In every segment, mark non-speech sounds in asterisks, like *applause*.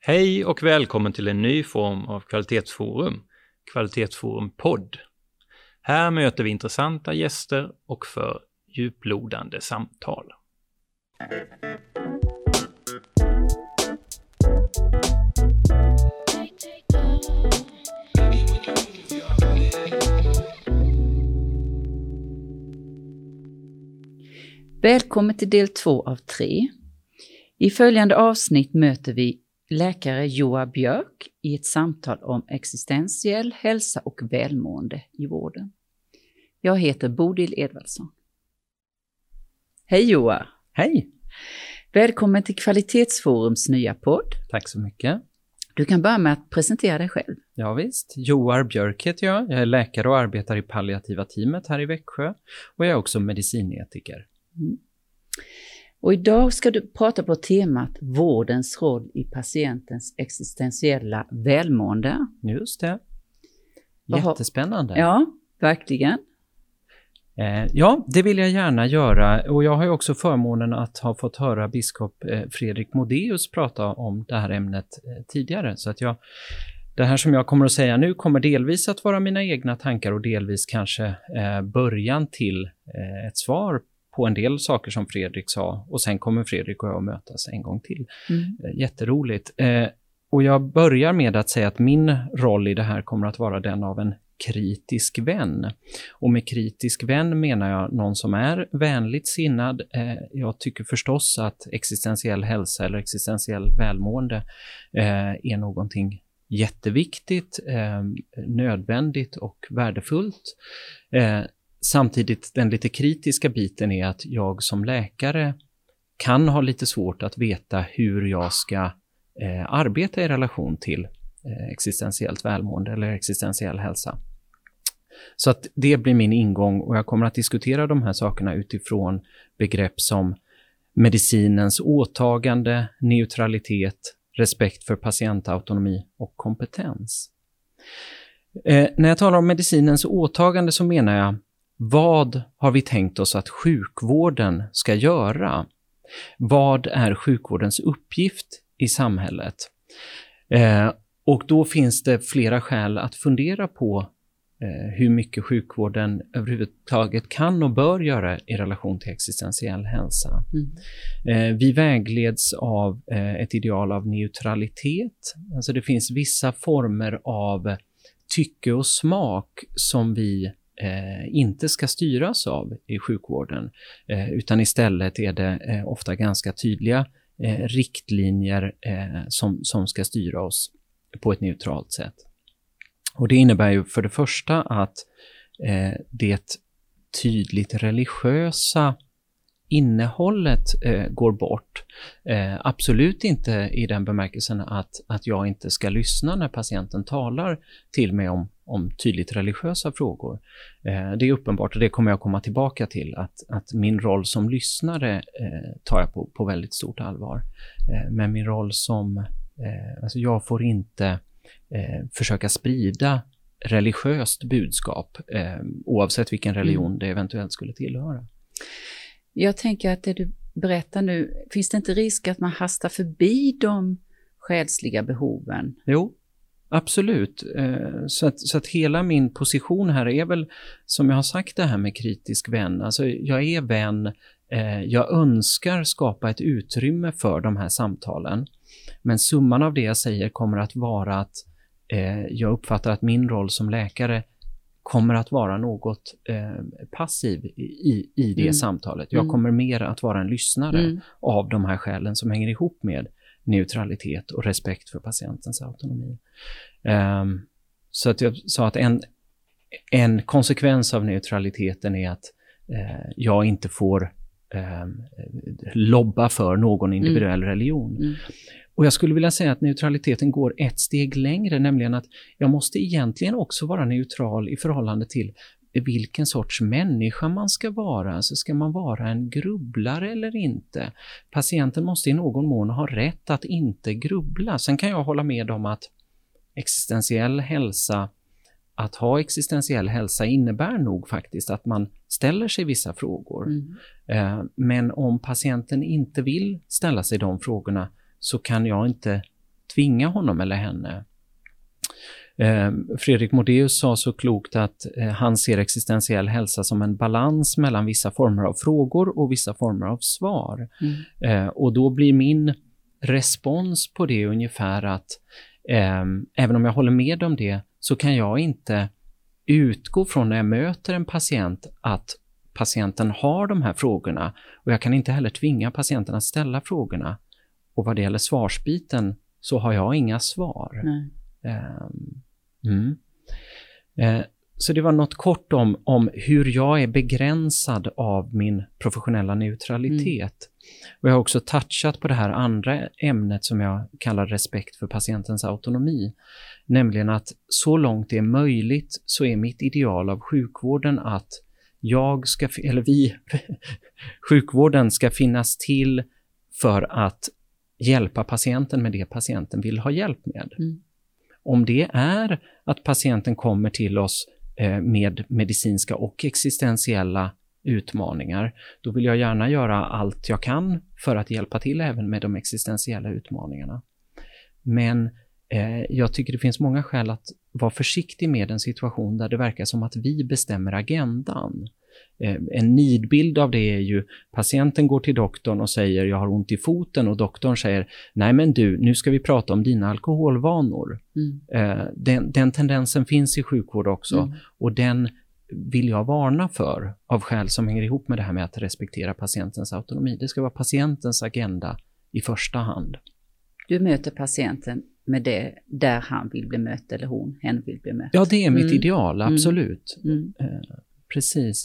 Hej och välkommen till en ny form av kvalitetsforum, Kvalitetsforum podd. Här möter vi intressanta gäster och för djuplodande samtal. Välkommen till del två av tre. I följande avsnitt möter vi läkare Joa Björk i ett samtal om existentiell hälsa och välmående i vården. Jag heter Bodil Edvardsson. Hej Joa! Hej! Välkommen till Kvalitetsforums nya podd. Tack så mycket. Du kan börja med att presentera dig själv. Ja, visst. Joar Björk heter jag. Jag är läkare och arbetar i palliativa teamet här i Växjö och jag är också medicinetiker. Mm. Och idag ska du prata på temat vårdens roll i patientens existentiella välmående. Just det. Jättespännande. Ja, verkligen. Eh, ja, det vill jag gärna göra och jag har också förmånen att ha fått höra biskop eh, Fredrik Modéus prata om det här ämnet eh, tidigare. Så att jag, det här som jag kommer att säga nu kommer delvis att vara mina egna tankar och delvis kanske början till ett svar på en del saker som Fredrik sa och sen kommer Fredrik och jag mötas en gång till. Mm. Jätteroligt. Och jag börjar med att säga att min roll i det här kommer att vara den av en kritisk vän. Och med kritisk vän menar jag någon som är vänligt sinnad. Eh, jag tycker förstås att existentiell hälsa eller existentiell välmående eh, är någonting jätteviktigt, eh, nödvändigt och värdefullt. Samtidigt den lite kritiska biten är att jag som läkare kan ha lite svårt att veta hur jag ska eh, arbeta i relation till eh, existentiellt välmående eller existentiell hälsa. Så att det blir min ingång och jag kommer att diskutera de här sakerna utifrån begrepp som medicinens åtagande, neutralitet, respekt för patientautonomi och kompetens. Eh, när jag talar om medicinens åtagande så menar jag vad har vi tänkt oss att sjukvården ska göra? Vad är sjukvårdens uppgift i samhället? Eh, och då finns det flera skäl att fundera på Eh, hur mycket sjukvården överhuvudtaget kan och bör göra i relation till existentiell hälsa. Mm. Eh, vi vägleds av eh, ett ideal av neutralitet. Alltså det finns vissa former av tycke och smak som vi Eh, inte ska styras av i sjukvården, eh, utan istället är det eh, ofta ganska tydliga riktlinjer som, som ska styra oss på ett neutralt sätt. Och det innebär ju för det första att eh, det tydligt religiösa innehållet eh, går bort. Eh, absolut inte i den bemärkelsen att, att jag inte ska lyssna när patienten talar till mig om, om tydligt religiösa frågor. Eh, det är uppenbart och det kommer jag komma tillbaka till att, att min roll som lyssnare eh, tar jag på, på väldigt stort allvar. Eh, men min roll som, alltså jag får inte eh, försöka sprida religiöst budskap eh, oavsett vilken mm. religion det eventuellt skulle tillhöra. Jag tänker att det du berättar nu, finns det inte risk att man hastar förbi de själsliga behoven? Jo, absolut. Eh, så att, så att hela min position här är väl, som jag har sagt det här med kritisk vän, alltså jag är vän, eh, jag önskar skapa ett utrymme för de här samtalen. Men summan av det jag säger kommer att vara att eh, jag uppfattar att min roll som läkare kommer att vara något eh, passiv i, i det mm. samtalet. Jag mm. kommer mer att vara en lyssnare mm. av de här skälen som hänger ihop med neutralitet och respekt för patientens autonomi. Um, så att jag sa att en, en konsekvens av neutraliteten är att eh, jag inte får eh, lobba för någon individuell mm. religion. Och jag skulle vilja säga att neutraliteten går ett steg längre, nämligen att jag måste egentligen också vara neutral i förhållande till vilken sorts människa man ska vara. Alltså ska man vara en grubblare eller inte? Patienten måste i någon mån ha rätt att inte grubbla. Sen kan jag hålla med om att existentiell hälsa, att ha existentiell hälsa innebär nog faktiskt att man ställer sig vissa frågor. Mm. Eh, men om patienten inte vill ställa sig de frågorna så kan jag inte tvinga honom eller henne. Eh, Fredrik Modéus sa så klokt att eh, han ser existentiell hälsa som en balans mellan vissa former av frågor och vissa former av svar. Mm. Eh, och då blir min respons på det ungefär att eh, även om jag håller med om det så kan jag inte utgå från när jag möter en patient att patienten har de här frågorna och jag kan inte heller tvinga patienten att ställa frågorna. Och vad det gäller svarsbiten så har jag inga svar. Ehm, mm. Eh, så det var något kort om, om hur jag är begränsad av min professionella neutralitet. Och jag har också touchat på det här andra ämnet som jag kallar respekt för patientens autonomi. Nämligen att så långt det är möjligt så är mitt ideal av sjukvården att jag ska, eller vi, *laughs* sjukvården ska finnas till för att hjälpa patienten med det patienten vill ha hjälp med. Mm. Om det är att patienten kommer till oss eh, med medicinska och existentiella utmaningar, då vill jag gärna göra allt jag kan för att hjälpa till även med de existentiella utmaningarna. Men eh, jag tycker det finns många skäl att vara försiktig med en situation där det verkar som att vi bestämmer agendan. Eh, en nidbild av det är ju patienten går till doktorn och säger jag har ont i foten och doktorn säger nej men du, nu ska vi prata om dina alkoholvanor. Mm. Eh, den, den tendensen finns i sjukvård också Mm. och den vill jag varna för av skäl som hänger ihop med det här med att respektera patientens autonomi. Det ska vara patientens agenda i första hand. Du möter patienten med det där han vill bli mött eller hon, hen vill bli mött. Ja, det är mitt Mm. ideal, Mm. absolut. Mm. Precis.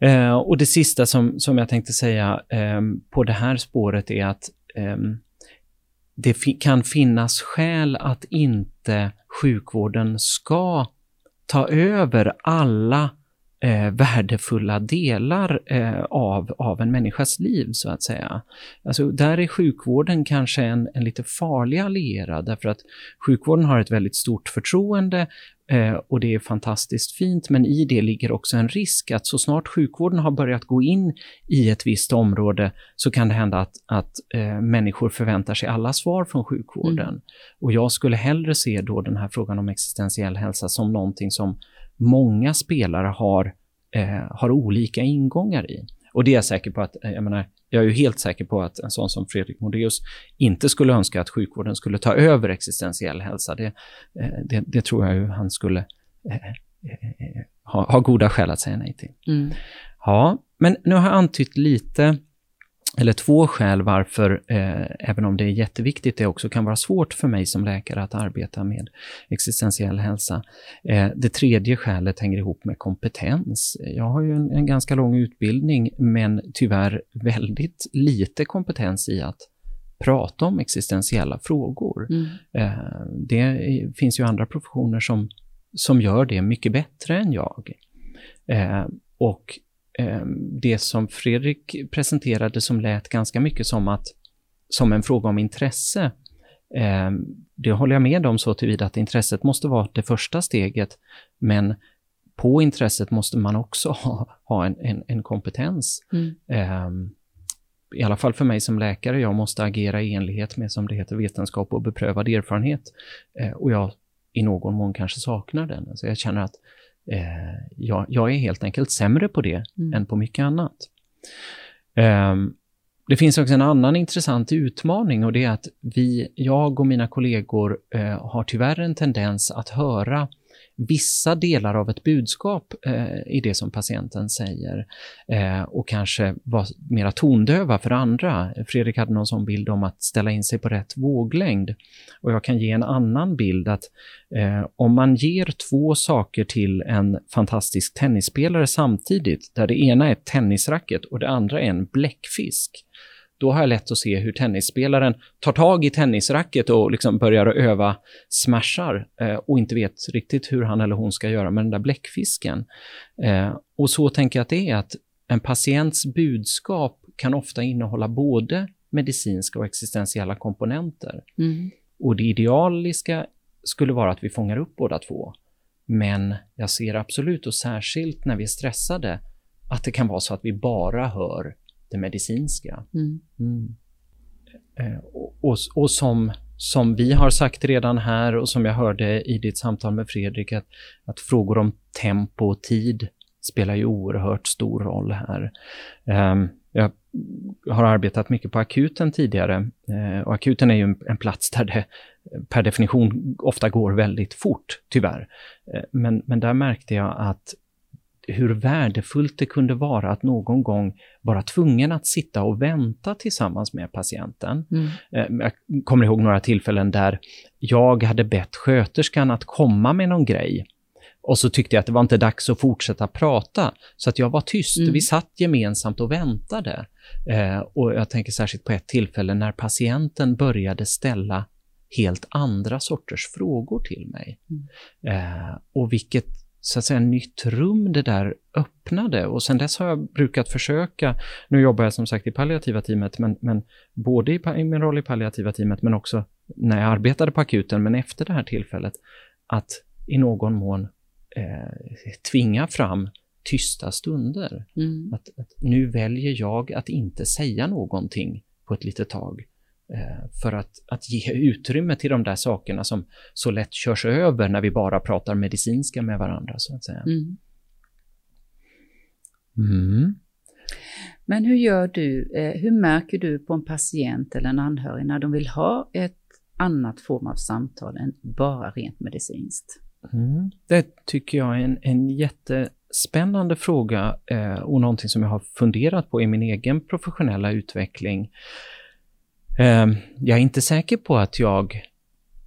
Eh, och det sista som, som jag tänkte säga eh, på det här spåret är att eh, det fi- kan finnas skäl att inte sjukvården ska ta över alla eh, värdefulla delar eh, av, av en människas liv, så att säga. Alltså, där är sjukvården kanske en, en lite farlig allierad, därför att sjukvården har ett väldigt stort förtroende och det är fantastiskt fint, men i det ligger också en risk att så snart sjukvården har börjat gå in i ett visst område så kan det hända att, att eh, människor förväntar sig alla svar från sjukvården. Och jag skulle hellre se då den här frågan om existentiell hälsa som någonting som många spelare har, eh, har olika ingångar i. Och det är jag säker på att, eh, jag menar, jag är ju helt säker på att en sån som Fredrik Modéus inte skulle önska att sjukvården skulle ta över existentiell hälsa. Det, eh, det, det tror jag ju han skulle eh, eh, ha, ha goda skäl att säga nej till. Mm. Ja, men nu har jag antytt lite, eller två skäl varför, eh, även om det är jätteviktigt, det också kan vara svårt för mig som läkare att arbeta med existentiell hälsa. Eh, det tredje skälet hänger ihop med kompetens. Jag har ju en, en ganska lång utbildning, men tyvärr väldigt lite kompetens i att prata om existentiella frågor. Mm. Eh, det finns ju andra professioner som, som gör det mycket bättre än jag. Eh, och det som Fredrik presenterade som lät ganska mycket som att som en fråga om intresse, eh, det håller jag med om så tillvida att intresset måste vara det första steget, men på intresset måste man också *laughs* ha, ha en, en, en kompetens. Mm. Ehm, I alla fall för mig som läkare, jag måste agera i enlighet med, som det heter, vetenskap och beprövad erfarenhet. Och jag i någon mån kanske saknar den. Alltså jag känner att eh, jag, jag är helt enkelt sämre på det Mm. än på mycket annat. Ehm, det finns också en annan intressant utmaning och det är att vi, jag och mina kollegor eh, har tyvärr en tendens att höra vissa delar av ett budskap eh, i det som patienten säger eh, och kanske vara mera tondöva för andra. Fredrik hade någon sån bild om att ställa in sig på rätt våglängd. Och jag kan ge en annan bild att eh, om man ger två saker till en fantastisk tennisspelare samtidigt, där det ena är ett tennisracket och det andra är en bläckfisk, då har jag lätt att se hur tennisspelaren tar tag i tennisracket och liksom börjar öva smashar eh, och inte vet riktigt hur han eller hon ska göra med den där bläckfisken. Eh, och så tänker jag att det är att en patients budskap kan ofta innehålla både medicinska och existentiella komponenter. Mm. Och det idealiska skulle vara att vi fångar upp båda två. Men jag ser absolut, och särskilt när vi är stressade, att det kan vara så att vi bara hör det medicinska. Mm. Mm. Eh, och, och, och som, som vi har sagt redan här och som jag hörde i ditt samtal med Fredrik, att, att frågor om tempo och tid spelar ju oerhört stor roll här. Um, jag har arbetat mycket på akuten tidigare uh, och akuten är ju en, plats där det per definition ofta går väldigt fort, tyvärr. Uh, men, men där märkte jag att hur värdefullt det kunde vara att någon gång vara tvungen att sitta och vänta tillsammans med patienten. Mm. Eh, jag kommer ihåg några tillfällen där jag hade bett sköterskan att komma med någon grej och så tyckte jag att det var inte dags att fortsätta prata, så att jag var tyst. Mm. Vi satt gemensamt och väntade. Eh, och jag tänker särskilt på ett tillfälle när patienten började ställa helt andra sorters frågor till mig. Mm. Eh, och vilket så att säga nytt rum det där öppnade och sen dess har jag brukat försöka, nu jobbar jag som sagt i palliativa teamet, men, men både i, i min roll i palliativa teamet men också när jag arbetade på akuten, men efter det här tillfället, att i någon mån eh, tvinga fram tysta stunder. Mm. Att, att, nu väljer jag att inte säga någonting på ett litet tag. Eh, för att, att ge utrymme till de där sakerna som så lätt körs över när vi bara pratar medicinska med varandra, så att säga. Mm. Mm. Men hur gör du, eh, hur märker du på en patient eller en anhörig när de vill ha ett annat form av samtal än bara rent medicinskt? Mm. Det tycker jag är en, en jättespännande fråga eh, och någonting som jag har funderat på i min egen professionella utveckling. Ehm, jag är inte säker på att jag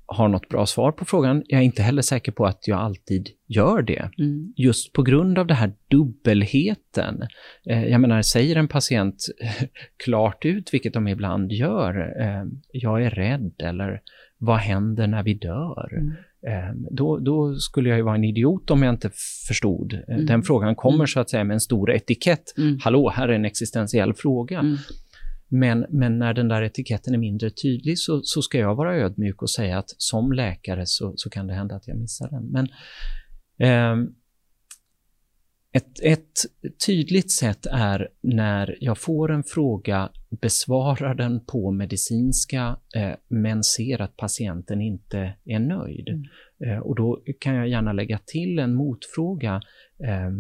har något bra svar på frågan. Jag är inte heller säker på att jag alltid gör det. Mm. Just på grund av den här dubbelheten. Eh, jag menar, säger en patient *laughs* klart ut, vilket de ibland gör, ehm, jag är rädd eller vad händer när vi dör? Mm. Ehm, då, då, skulle jag ju vara en idiot om jag inte förstod. Eh, mm. Den frågan kommer mm. så att säga med en stor etikett. Mm. Hallå, här är en existentiell fråga. Men, men när den där etiketten är mindre tydlig så, så ska jag vara ödmjuk och säga att som läkare så, så kan det hända att jag missar den. Men eh, ett, ett, tydligt sätt är när jag får en fråga, besvarar den på medicinska, eh, men ser att patienten inte är nöjd. Mm. Eh, och då kan jag gärna lägga till en motfråga. Eh,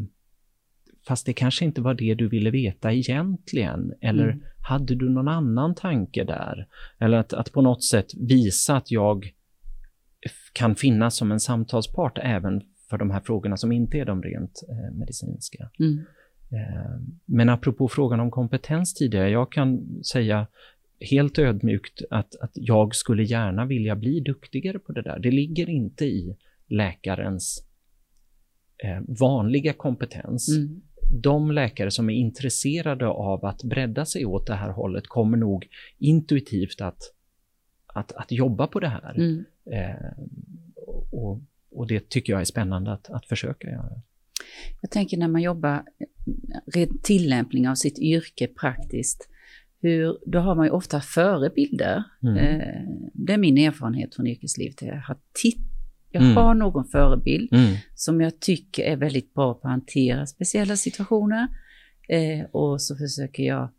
fast det kanske inte var det du ville veta egentligen. Eller mm. Hade du någon annan tanke där? Eller att, att på något sätt visa att jag kan finnas som en samtalspart även för de här frågorna som inte är de rent eh, medicinska. Mm. Eh, men apropå frågan om kompetens tidigare, jag kan säga helt ödmjukt att, att jag skulle gärna vilja bli duktigare på det där. Det ligger inte i läkarens eh, vanliga kompetens. Mm de läkare som är intresserade av att bredda sig åt det här hållet kommer nog intuitivt att, att, att jobba på det här. Mm. Eh, och, och det tycker jag är spännande att, att försöka göra. Jag tänker när man jobbar red tillämpning av sitt yrke praktiskt, hur, då har man ju ofta förebilder. Mm. Eh, det är min erfarenhet från yrkeslivet. Jag har tittat jag mm. har någon förebild mm. som jag tycker är väldigt bra på att hantera speciella situationer. Eh, och så försöker jag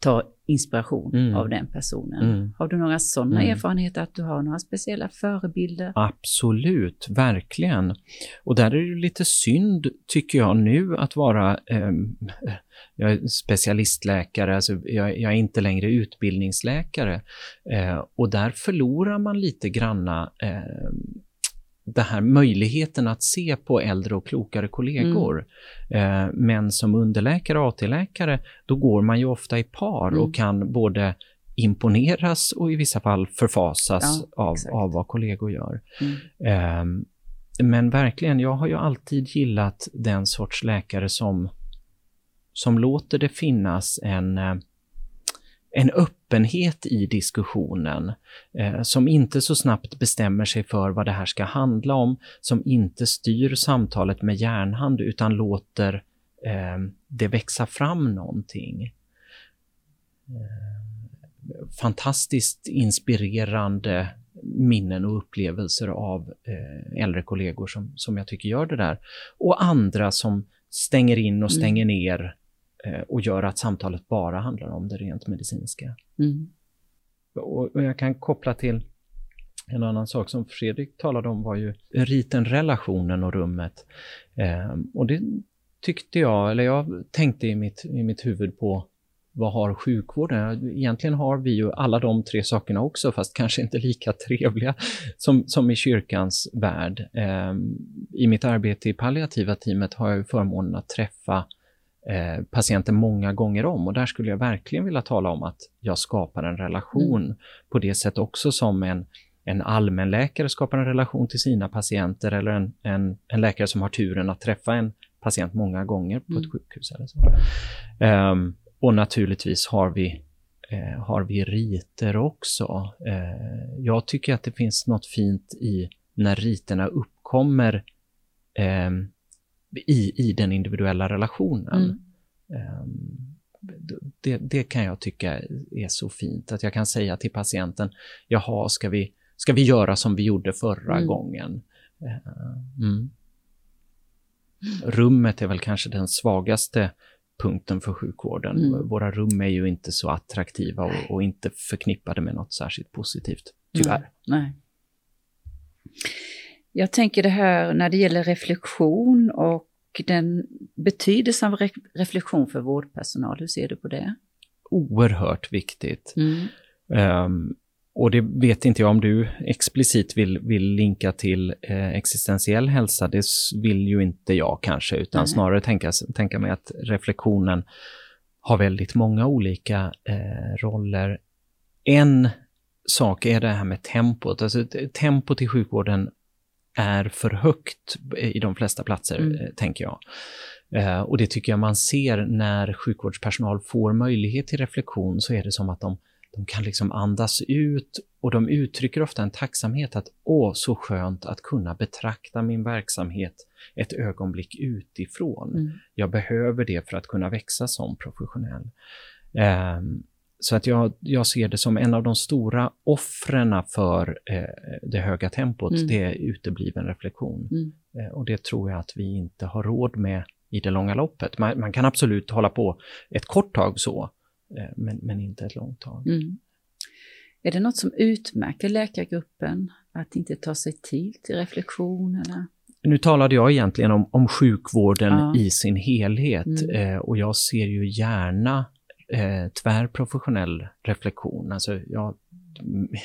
ta inspiration mm. av den personen. Mm. Har du några sådana mm. erfarenheter, att du har några speciella förebilder? Absolut, verkligen. Och där är det lite synd, tycker jag nu, att vara eh, jag är specialistläkare, alltså jag, jag är inte längre utbildningsläkare. Eh, och där förlorar man lite granna eh, den här möjligheten att se på äldre och klokare kollegor. Mm. Men som underläkare och AT-läkare, då går man ju ofta i par mm. och kan både imponeras och i vissa fall förfasas ja, av, av vad kollegor gör. Mm. Eh, men verkligen, jag har ju alltid gillat den sorts läkare som, som låter det finnas en eh, en öppenhet i diskussionen eh, som inte så snabbt bestämmer sig för vad det här ska handla om, som inte styr samtalet med järnhand utan låter eh, det växa fram någonting. Eh, fantastiskt inspirerande minnen och upplevelser av eh, äldre kollegor som, som jag tycker gör det där. Och andra som stänger in och stänger mm. ner Eh, och gör att samtalet bara handlar om det rent medicinska. Mm. och jag kan koppla till en annan sak som Fredrik talade om var ju riten, relationen och rummet. Eh, och det tyckte jag, eller jag tänkte i mitt, i mitt huvud på vad har sjukvården? Egentligen har vi ju alla de tre sakerna också, fast kanske inte lika trevliga som, som i kyrkans värld. Eh, I mitt arbete i palliativa teamet har jag förmånen att träffa eh, patienter många gånger om och där skulle jag verkligen vilja tala om att jag skapar en relation mm. på det sätt också som en, en allmänläkare skapar en relation till sina patienter eller en, en, en läkare som har turen att träffa en patient många gånger på mm. ett sjukhus. Eller så. Um, och naturligtvis har vi, eh, har vi riter också. Eh, jag tycker att det finns något fint i när riterna uppkommer eh, i, i den individuella relationen. Mm. Ehm, det, det, kan jag tycka är så fint, att jag kan säga till patienten, jaha, ska vi, ska vi göra som vi gjorde förra mm. gången? Ehm, mm. Rummet är väl kanske den svagaste punkten för sjukvården. Mm. Våra rum är ju inte så attraktiva och, och, inte förknippade med något särskilt positivt, tyvärr. Nej. Nej. Jag tänker det här när det gäller reflektion och den betydelsen av re reflektion för vårdpersonal, hur ser du på det? Oerhört viktigt. Mm. Um, och det vet inte jag om du explicit vill, vill linka till eh, existentiell hälsa. Det vill ju inte jag kanske, utan mm. snarare tänka, tänka mig att reflektionen har väldigt många olika eh, roller. En sak är det här med tempot. Alltså, tempot i sjukvården är för högt i de flesta platser, mm. Eh, tänker jag. Eh, och det tycker jag man ser när sjukvårdspersonal får möjlighet till reflektion, så är det som att de de kan liksom andas ut och de uttrycker ofta en tacksamhet att åh, så skönt att kunna betrakta min verksamhet ett ögonblick utifrån. Mm. Jag behöver det för att kunna växa som professionell. Um, så att jag, jag ser det som en av de stora offren för eh, det höga tempot, mm. det är utebliven reflektion. Mm. Eh, och det tror jag att vi inte har råd med i det långa loppet. Man, man kan absolut hålla på ett kort tag så, Eh, men, men inte ett långt tag. Mm. Är det något som utmärker läkargruppen, att inte ta sig tid till reflektion? Eller? Nu talade jag egentligen om, om sjukvården ja. i sin helhet mm. eh, och jag ser ju gärna eh, tvärprofessionell reflektion. Alltså jag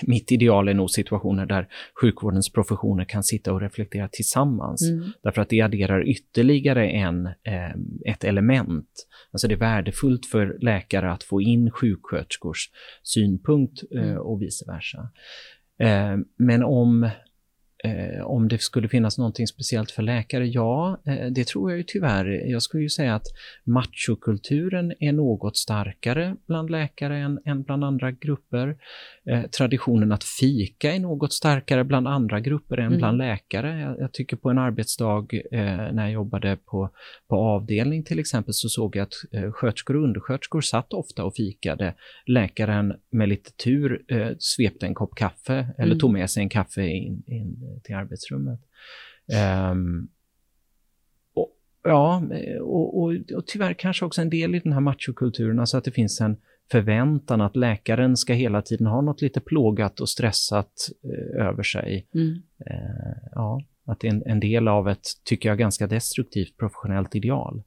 mitt ideal är nog situationer där sjukvårdens professioner kan sitta och reflektera tillsammans. Mm. Därför att det adderar ytterligare en, eh, ett element. Alltså det är värdefullt för läkare att få in sjuksköterskors synpunkt eh, mm. och vice versa. Eh, men om Eh, om det skulle finnas någonting speciellt för läkare? Ja, eh, det tror jag ju tyvärr. Jag skulle ju säga att machokulturen är något starkare bland läkare än, än bland andra grupper. Eh, traditionen att fika är något starkare bland andra grupper än mm. bland läkare. Jag, jag, tycker på en arbetsdag eh, när jag jobbade på, på avdelning till exempel så såg jag att eh, sköterskor och undersköterskor satt ofta och fikade. Läkaren med lite tur eh, svepte en kopp kaffe eller mm. tog med sig en kaffe in, in till arbetsrummet. Um, och, ja, och, och, och tyvärr kanske också en del i den här machokulturen, alltså att det finns en förväntan att läkaren ska hela tiden ha något lite plågat och stressat eh, över sig. Mm. Eh, ja, att det är en, en, del av ett, tycker jag, ganska destruktivt professionellt ideal.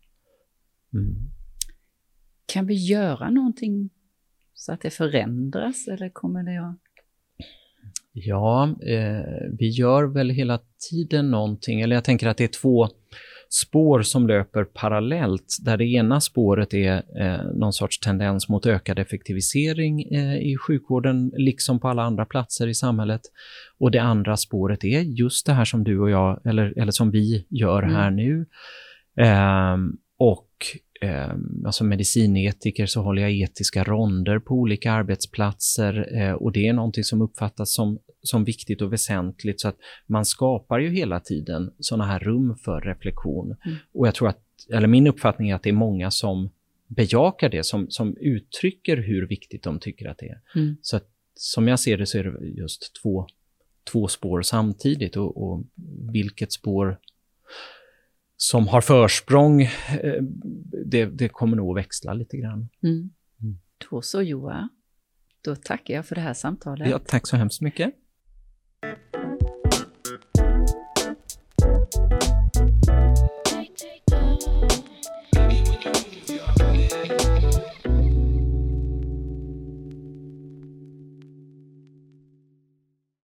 Mm. Kan vi göra någonting så att det förändras eller kommer det att Ja, eh, vi gör väl hela tiden någonting, eller jag tänker att det är två spår som löper parallellt, där det ena spåret är eh, någon sorts tendens mot ökad effektivisering eh, i sjukvården, liksom på alla andra platser i samhället. Och det andra spåret är just det här som du och jag, eller, eller som vi gör mm. här nu. Eh, och eh, alltså medicinetiker så håller jag etiska ronder på olika arbetsplatser eh, och det är någonting som uppfattas som, som viktigt och väsentligt så att man skapar ju hela tiden sådana här rum för reflektion. Mm. Och jag tror att, eller min uppfattning är att det är många som bejakar det, som, som uttrycker hur viktigt de tycker att det är. Mm. Så att, som jag ser det så är det just två, två spår samtidigt och, och vilket spår som har försprång, eh, det, det kommer nog att växla lite grann. Mm. Mm. Då så Joa. Då tackar jag för det här samtalet. Ja, tack så hemskt mycket.